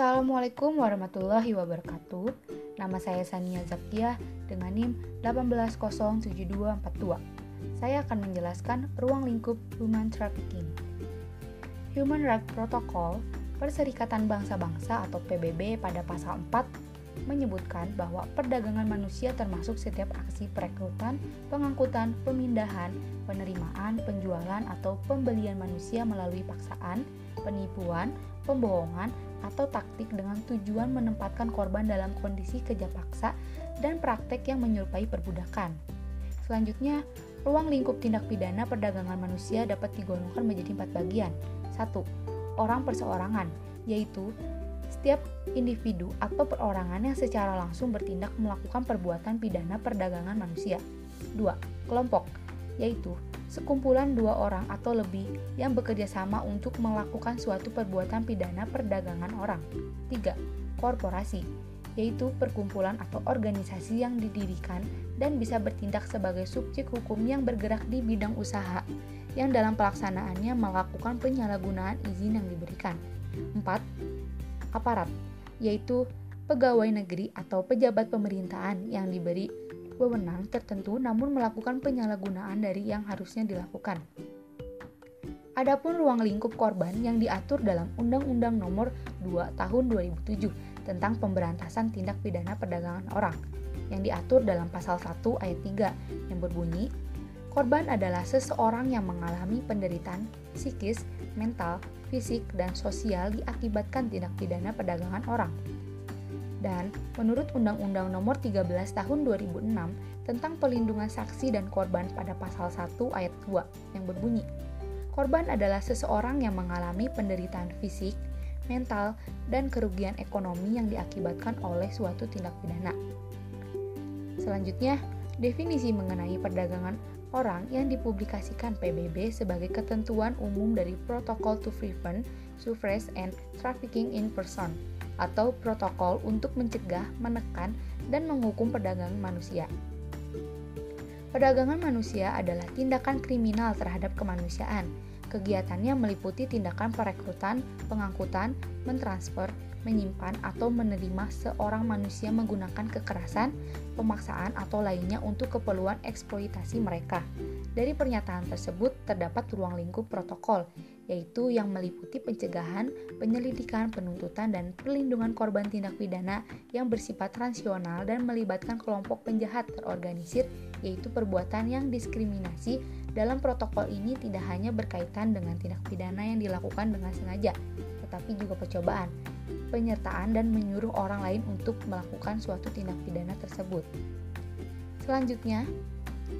Assalamualaikum warahmatullahi wabarakatuh. Nama saya Sania Zakia dengan NIM 1807242. Saya akan menjelaskan ruang lingkup human trafficking. Human Rights Protocol Perserikatan Bangsa-Bangsa atau PBB pada pasal 4 menyebutkan bahwa perdagangan manusia termasuk setiap aksi perekrutan, pengangkutan, pemindahan, penerimaan, penjualan atau pembelian manusia melalui paksaan, penipuan, pembohongan, atau taktik dengan tujuan menempatkan korban dalam kondisi kerja paksa dan praktek yang menyerupai perbudakan. Selanjutnya, ruang lingkup tindak pidana perdagangan manusia dapat digolongkan menjadi empat bagian. 1. Orang perseorangan, yaitu setiap individu atau perorangan yang secara langsung bertindak melakukan perbuatan pidana perdagangan manusia. 2. Kelompok, yaitu sekumpulan dua orang atau lebih yang bekerja sama untuk melakukan suatu perbuatan pidana perdagangan orang. 3. Korporasi, yaitu perkumpulan atau organisasi yang didirikan dan bisa bertindak sebagai subjek hukum yang bergerak di bidang usaha, yang dalam pelaksanaannya melakukan penyalahgunaan izin yang diberikan. 4. Aparat, yaitu pegawai negeri atau pejabat pemerintahan yang diberi wewenang tertentu namun melakukan penyalahgunaan dari yang harusnya dilakukan. Adapun ruang lingkup korban yang diatur dalam Undang-Undang Nomor 2 Tahun 2007 tentang pemberantasan tindak pidana perdagangan orang yang diatur dalam pasal 1 ayat 3 yang berbunyi Korban adalah seseorang yang mengalami penderitaan psikis, mental, fisik, dan sosial diakibatkan tindak pidana perdagangan orang dan menurut Undang-Undang Nomor 13 Tahun 2006 tentang Pelindungan Saksi dan Korban pada pasal 1 ayat 2 yang berbunyi, korban adalah seseorang yang mengalami penderitaan fisik, mental, dan kerugian ekonomi yang diakibatkan oleh suatu tindak pidana. Selanjutnya, definisi mengenai perdagangan orang yang dipublikasikan PBB sebagai ketentuan umum dari Protocol to Prevent, Suppress, and Trafficking in Person atau protokol untuk mencegah, menekan, dan menghukum perdagangan manusia. Perdagangan manusia adalah tindakan kriminal terhadap kemanusiaan. Kegiatannya meliputi tindakan perekrutan, pengangkutan, mentransfer, menyimpan, atau menerima seorang manusia menggunakan kekerasan, pemaksaan, atau lainnya untuk keperluan eksploitasi mereka. Dari pernyataan tersebut terdapat ruang lingkup protokol, yaitu yang meliputi pencegahan, penyelidikan, penuntutan, dan perlindungan korban tindak pidana yang bersifat transional dan melibatkan kelompok penjahat terorganisir, yaitu perbuatan yang diskriminasi. Dalam protokol ini tidak hanya berkaitan dengan tindak pidana yang dilakukan dengan sengaja, tetapi juga percobaan, penyertaan, dan menyuruh orang lain untuk melakukan suatu tindak pidana tersebut. Selanjutnya,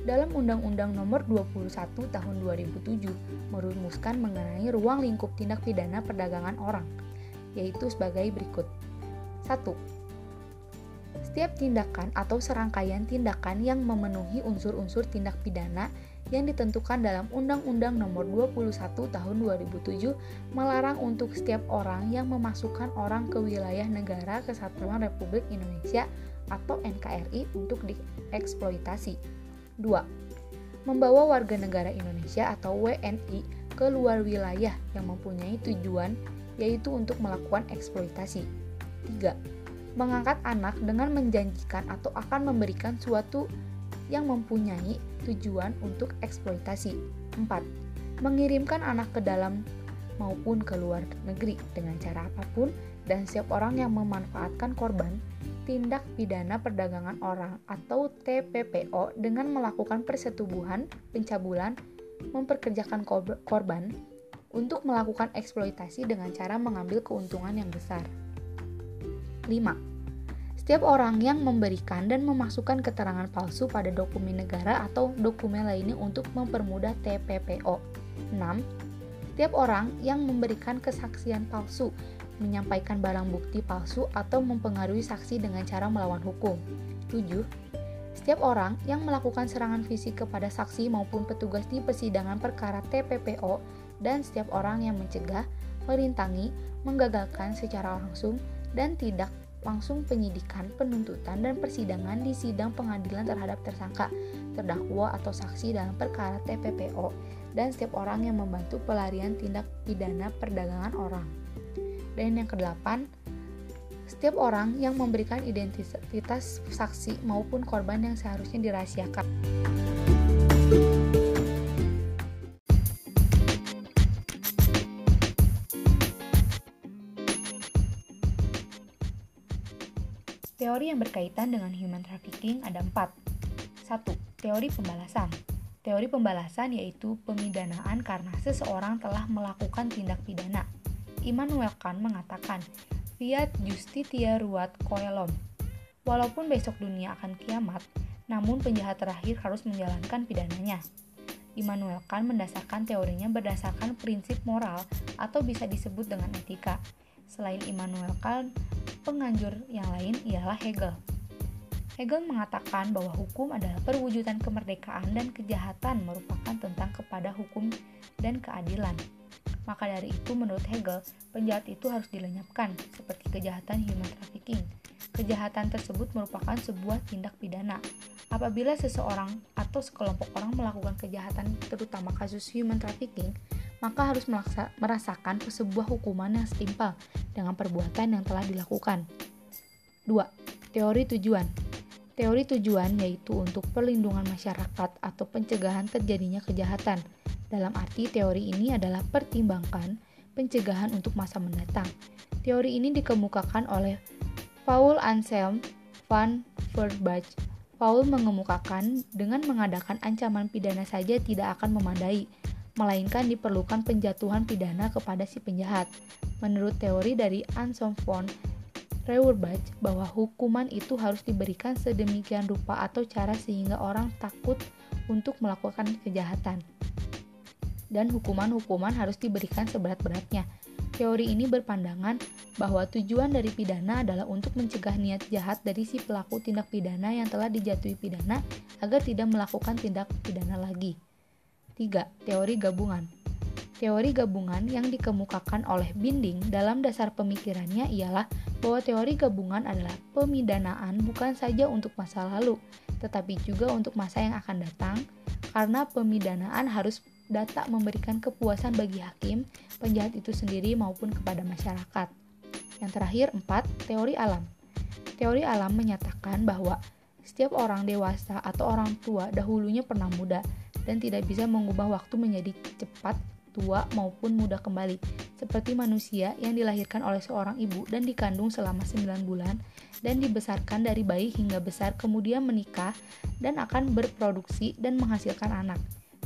dalam Undang-Undang Nomor 21 Tahun 2007 merumuskan mengenai ruang lingkup tindak pidana perdagangan orang, yaitu sebagai berikut. 1. Setiap tindakan atau serangkaian tindakan yang memenuhi unsur-unsur tindak pidana yang ditentukan dalam Undang-Undang Nomor 21 Tahun 2007 melarang untuk setiap orang yang memasukkan orang ke wilayah negara kesatuan Republik Indonesia atau NKRI untuk dieksploitasi 2. Membawa warga negara Indonesia atau WNI ke luar wilayah yang mempunyai tujuan yaitu untuk melakukan eksploitasi. 3. Mengangkat anak dengan menjanjikan atau akan memberikan suatu yang mempunyai tujuan untuk eksploitasi. 4. Mengirimkan anak ke dalam maupun ke luar negeri dengan cara apa pun dan setiap orang yang memanfaatkan korban tindak pidana perdagangan orang atau TPPO dengan melakukan persetubuhan, pencabulan, memperkerjakan korban untuk melakukan eksploitasi dengan cara mengambil keuntungan yang besar. 5. Setiap orang yang memberikan dan memasukkan keterangan palsu pada dokumen negara atau dokumen lainnya untuk mempermudah TPPO. 6. Setiap orang yang memberikan kesaksian palsu menyampaikan barang bukti palsu atau mempengaruhi saksi dengan cara melawan hukum. 7. Setiap orang yang melakukan serangan fisik kepada saksi maupun petugas di persidangan perkara TPPO dan setiap orang yang mencegah, merintangi, menggagalkan secara langsung dan tidak langsung penyidikan, penuntutan, dan persidangan di sidang pengadilan terhadap tersangka, terdakwa atau saksi dalam perkara TPPO, dan setiap orang yang membantu pelarian tindak pidana perdagangan orang. Dan yang kedelapan, setiap orang yang memberikan identitas saksi maupun korban yang seharusnya dirahasiakan. Teori yang berkaitan dengan human trafficking ada empat. Satu, teori pembalasan. Teori pembalasan yaitu pemidanaan karena seseorang telah melakukan tindak pidana. Immanuel Kant mengatakan, Fiat justitia ruat coelum. Walaupun besok dunia akan kiamat, namun penjahat terakhir harus menjalankan pidananya. Immanuel Kant mendasarkan teorinya berdasarkan prinsip moral atau bisa disebut dengan etika. Selain Immanuel Kant, penganjur yang lain ialah Hegel. Hegel mengatakan bahwa hukum adalah perwujudan kemerdekaan dan kejahatan merupakan tentang kepada hukum dan keadilan. Maka dari itu menurut Hegel, penjahat itu harus dilenyapkan, seperti kejahatan human trafficking. Kejahatan tersebut merupakan sebuah tindak pidana. Apabila seseorang atau sekelompok orang melakukan kejahatan, terutama kasus human trafficking, maka harus merasakan sebuah hukuman yang setimpal dengan perbuatan yang telah dilakukan. 2. Teori tujuan Teori tujuan yaitu untuk perlindungan masyarakat atau pencegahan terjadinya kejahatan. Dalam arti teori ini adalah pertimbangkan pencegahan untuk masa mendatang. Teori ini dikemukakan oleh Paul Anselm van Verbach. Paul mengemukakan dengan mengadakan ancaman pidana saja tidak akan memadai, melainkan diperlukan penjatuhan pidana kepada si penjahat. Menurut teori dari Anselm von Reuerbach bahwa hukuman itu harus diberikan sedemikian rupa atau cara sehingga orang takut untuk melakukan kejahatan. Dan hukuman-hukuman harus diberikan seberat-beratnya. Teori ini berpandangan bahwa tujuan dari pidana adalah untuk mencegah niat jahat dari si pelaku tindak pidana yang telah dijatuhi pidana agar tidak melakukan tindak pidana lagi. 3. Teori gabungan Teori gabungan yang dikemukakan oleh Binding dalam dasar pemikirannya ialah bahwa teori gabungan adalah pemidanaan bukan saja untuk masa lalu, tetapi juga untuk masa yang akan datang, karena pemidanaan harus data memberikan kepuasan bagi hakim, penjahat itu sendiri maupun kepada masyarakat. Yang terakhir, 4. Teori alam. Teori alam menyatakan bahwa setiap orang dewasa atau orang tua dahulunya pernah muda, dan tidak bisa mengubah waktu menjadi cepat, tua, maupun muda kembali, seperti manusia yang dilahirkan oleh seorang ibu dan dikandung selama 9 bulan dan dibesarkan dari bayi hingga besar kemudian menikah dan akan berproduksi dan menghasilkan anak.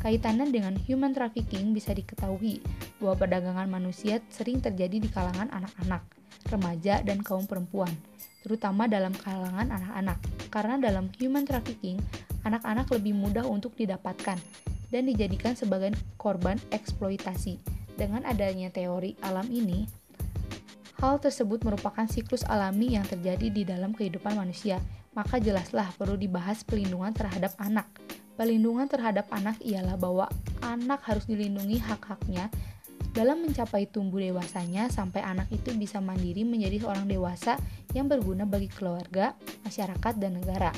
Kaitannya dengan human trafficking bisa diketahui bahwa perdagangan manusia sering terjadi di kalangan anak-anak, remaja, dan kaum perempuan, terutama dalam kalangan anak-anak. Karena dalam human trafficking, anak-anak lebih mudah untuk didapatkan dan dijadikan sebagai korban eksploitasi. Dengan adanya teori alam ini, hal tersebut merupakan siklus alami yang terjadi di dalam kehidupan manusia, maka jelaslah perlu dibahas pelindungan terhadap anak. Pelindungan terhadap anak ialah bahwa anak harus dilindungi hak-haknya dalam mencapai tumbuh dewasanya sampai anak itu bisa mandiri menjadi seorang dewasa yang berguna bagi keluarga, masyarakat, dan negara.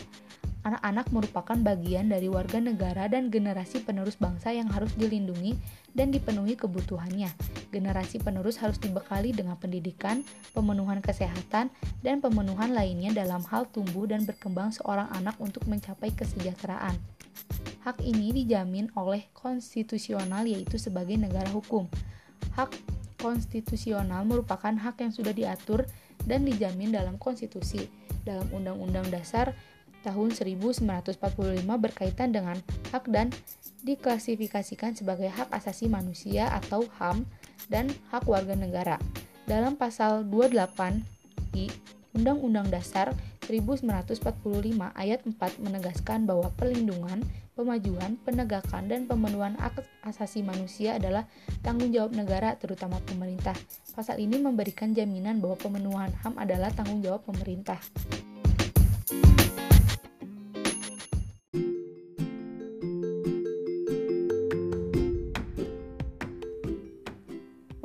Anak-anak merupakan bagian dari warga negara dan generasi penerus bangsa yang harus dilindungi dan dipenuhi kebutuhannya. Generasi penerus harus dibekali dengan pendidikan, pemenuhan kesehatan, dan pemenuhan lainnya dalam hal tumbuh dan berkembang seorang anak untuk mencapai kesejahteraan. Hak ini dijamin oleh konstitusional yaitu sebagai negara hukum. Hak konstitusional merupakan hak yang sudah diatur dan dijamin dalam konstitusi, dalam Undang-Undang Dasar tahun 1945 berkaitan dengan hak dan diklasifikasikan sebagai hak asasi manusia atau HAM dan hak warga negara. Dalam pasal 28 I Undang-Undang Dasar 1945 ayat 4 menegaskan bahwa pelindungan, pemajuan, penegakan, dan pemenuhan hak asasi manusia adalah tanggung jawab negara, terutama pemerintah. Pasal ini memberikan jaminan bahwa pemenuhan HAM adalah tanggung jawab pemerintah.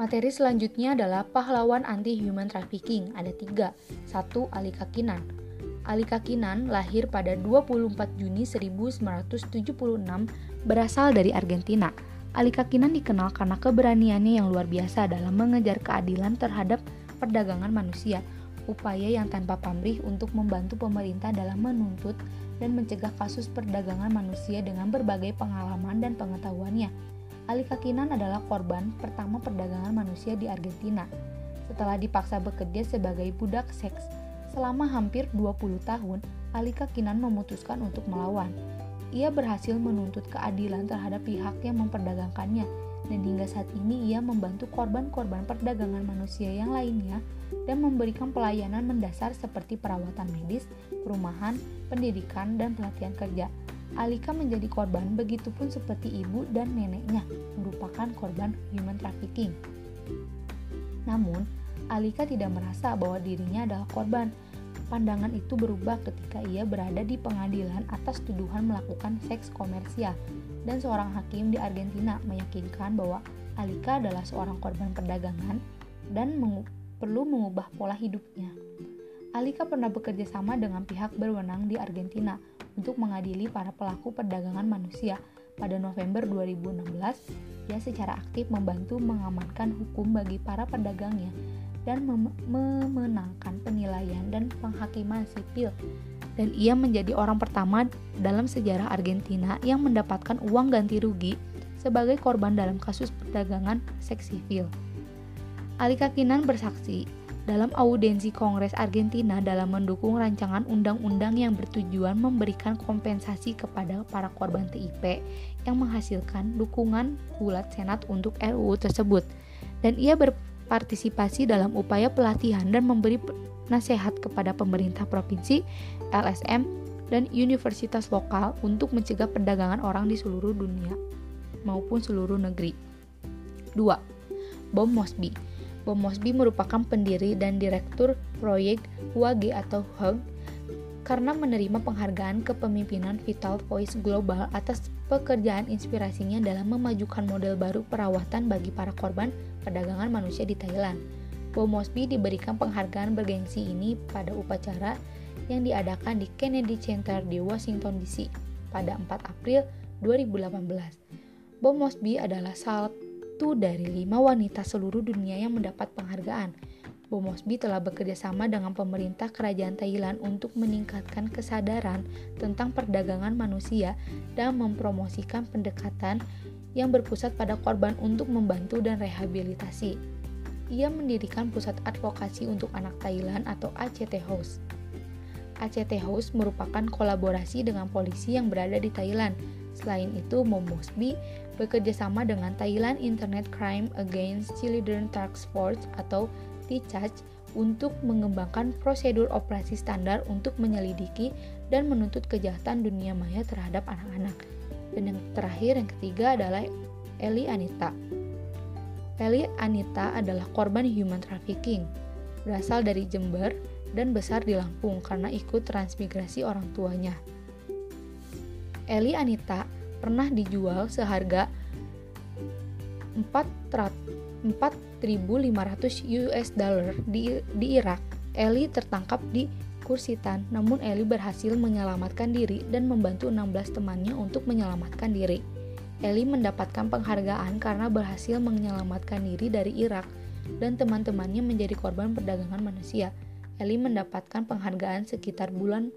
Materi selanjutnya adalah pahlawan anti-human trafficking. Ada tiga. Satu, Ali Kakinan. Ali Kakinan lahir pada 24 Juni 1976 berasal dari Argentina. Ali Kakinan dikenal karena keberaniannya yang luar biasa dalam mengejar keadilan terhadap perdagangan manusia. upaya yang tanpa pamrih untuk membantu pemerintah dalam menuntut dan mencegah kasus perdagangan manusia dengan berbagai pengalaman dan pengetahuannya. Alika Kinan adalah korban pertama perdagangan manusia di Argentina. Setelah dipaksa bekerja sebagai budak seks selama hampir 20 tahun, Alika Kinan memutuskan untuk melawan. Ia berhasil menuntut keadilan terhadap pihak yang memperdagangkannya dan hingga saat ini ia membantu korban-korban perdagangan manusia yang lainnya dan memberikan pelayanan mendasar seperti perawatan medis, perumahan, pendidikan, dan pelatihan kerja. Alika menjadi korban begitupun seperti ibu dan neneknya merupakan korban human trafficking. Namun, Alika tidak merasa bahwa dirinya adalah korban. Pandangan itu berubah ketika ia berada di pengadilan atas tuduhan melakukan seks komersial dan seorang hakim di Argentina meyakinkan bahwa Alika adalah seorang korban perdagangan dan mengu perlu mengubah pola hidupnya. Alika pernah bekerja sama dengan pihak berwenang di Argentina untuk mengadili para pelaku perdagangan manusia. Pada November 2016, ia secara aktif membantu mengamankan hukum bagi para pedagangnya dan mem memenangkan penilaian dan penghakiman sipil dan ia menjadi orang pertama dalam sejarah Argentina yang mendapatkan uang ganti rugi sebagai korban dalam kasus perdagangan seks sivil. Alika Kinan bersaksi dalam audensi Kongres Argentina dalam mendukung rancangan undang-undang yang bertujuan memberikan kompensasi kepada para korban TIP yang menghasilkan dukungan bulat Senat untuk RUU tersebut. Dan ia berpartisipasi dalam upaya pelatihan dan memberi nasihat kepada pemerintah provinsi, LSM, dan universitas lokal untuk mencegah perdagangan orang di seluruh dunia maupun seluruh negeri. 2. Bom Mosby Bom Mosby merupakan pendiri dan direktur proyek UAG atau HUG karena menerima penghargaan kepemimpinan Vital Voice Global atas pekerjaan inspirasinya dalam memajukan model baru perawatan bagi para korban perdagangan manusia di Thailand. Bom Mosby diberikan penghargaan bergengsi ini pada upacara yang diadakan di Kennedy Center di Washington DC pada 4 April 2018. Bom Mosby adalah satu dari lima wanita seluruh dunia yang mendapat penghargaan. Bom Mosby telah bekerja sama dengan pemerintah kerajaan Thailand untuk meningkatkan kesadaran tentang perdagangan manusia dan mempromosikan pendekatan yang berpusat pada korban untuk membantu dan rehabilitasi. Ia mendirikan Pusat Advokasi untuk Anak Thailand atau ACT House. ACT House merupakan kolaborasi dengan polisi yang berada di Thailand. Selain itu, Bom Mosby bekerja sama dengan Thailand Internet Crime Against Children Task Force atau TICAC untuk mengembangkan prosedur operasi standar untuk menyelidiki dan menuntut kejahatan dunia maya terhadap anak-anak. Dan yang terakhir, yang ketiga adalah Eli Anita. Eli Anita adalah korban human trafficking, berasal dari Jember dan besar di Lampung karena ikut transmigrasi orang tuanya. Eli Anita pernah dijual seharga 4.500 US dollar di, di Irak. Eli tertangkap di Kursitan, namun Eli berhasil menyelamatkan diri dan membantu 16 temannya untuk menyelamatkan diri. Eli mendapatkan penghargaan karena berhasil menyelamatkan diri dari Irak dan teman-temannya menjadi korban perdagangan manusia. Eli mendapatkan penghargaan sekitar bulan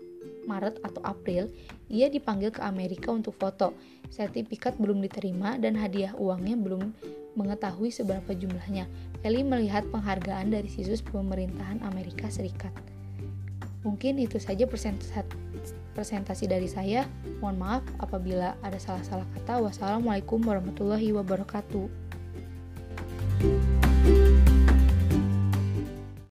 Maret atau April, ia dipanggil ke Amerika untuk foto. Sertifikat belum diterima dan hadiah uangnya belum mengetahui seberapa jumlahnya. Eli melihat penghargaan dari situs pemerintahan Amerika Serikat. Mungkin itu saja presentasi dari saya. Mohon maaf apabila ada salah-salah kata. Wassalamualaikum warahmatullahi wabarakatuh.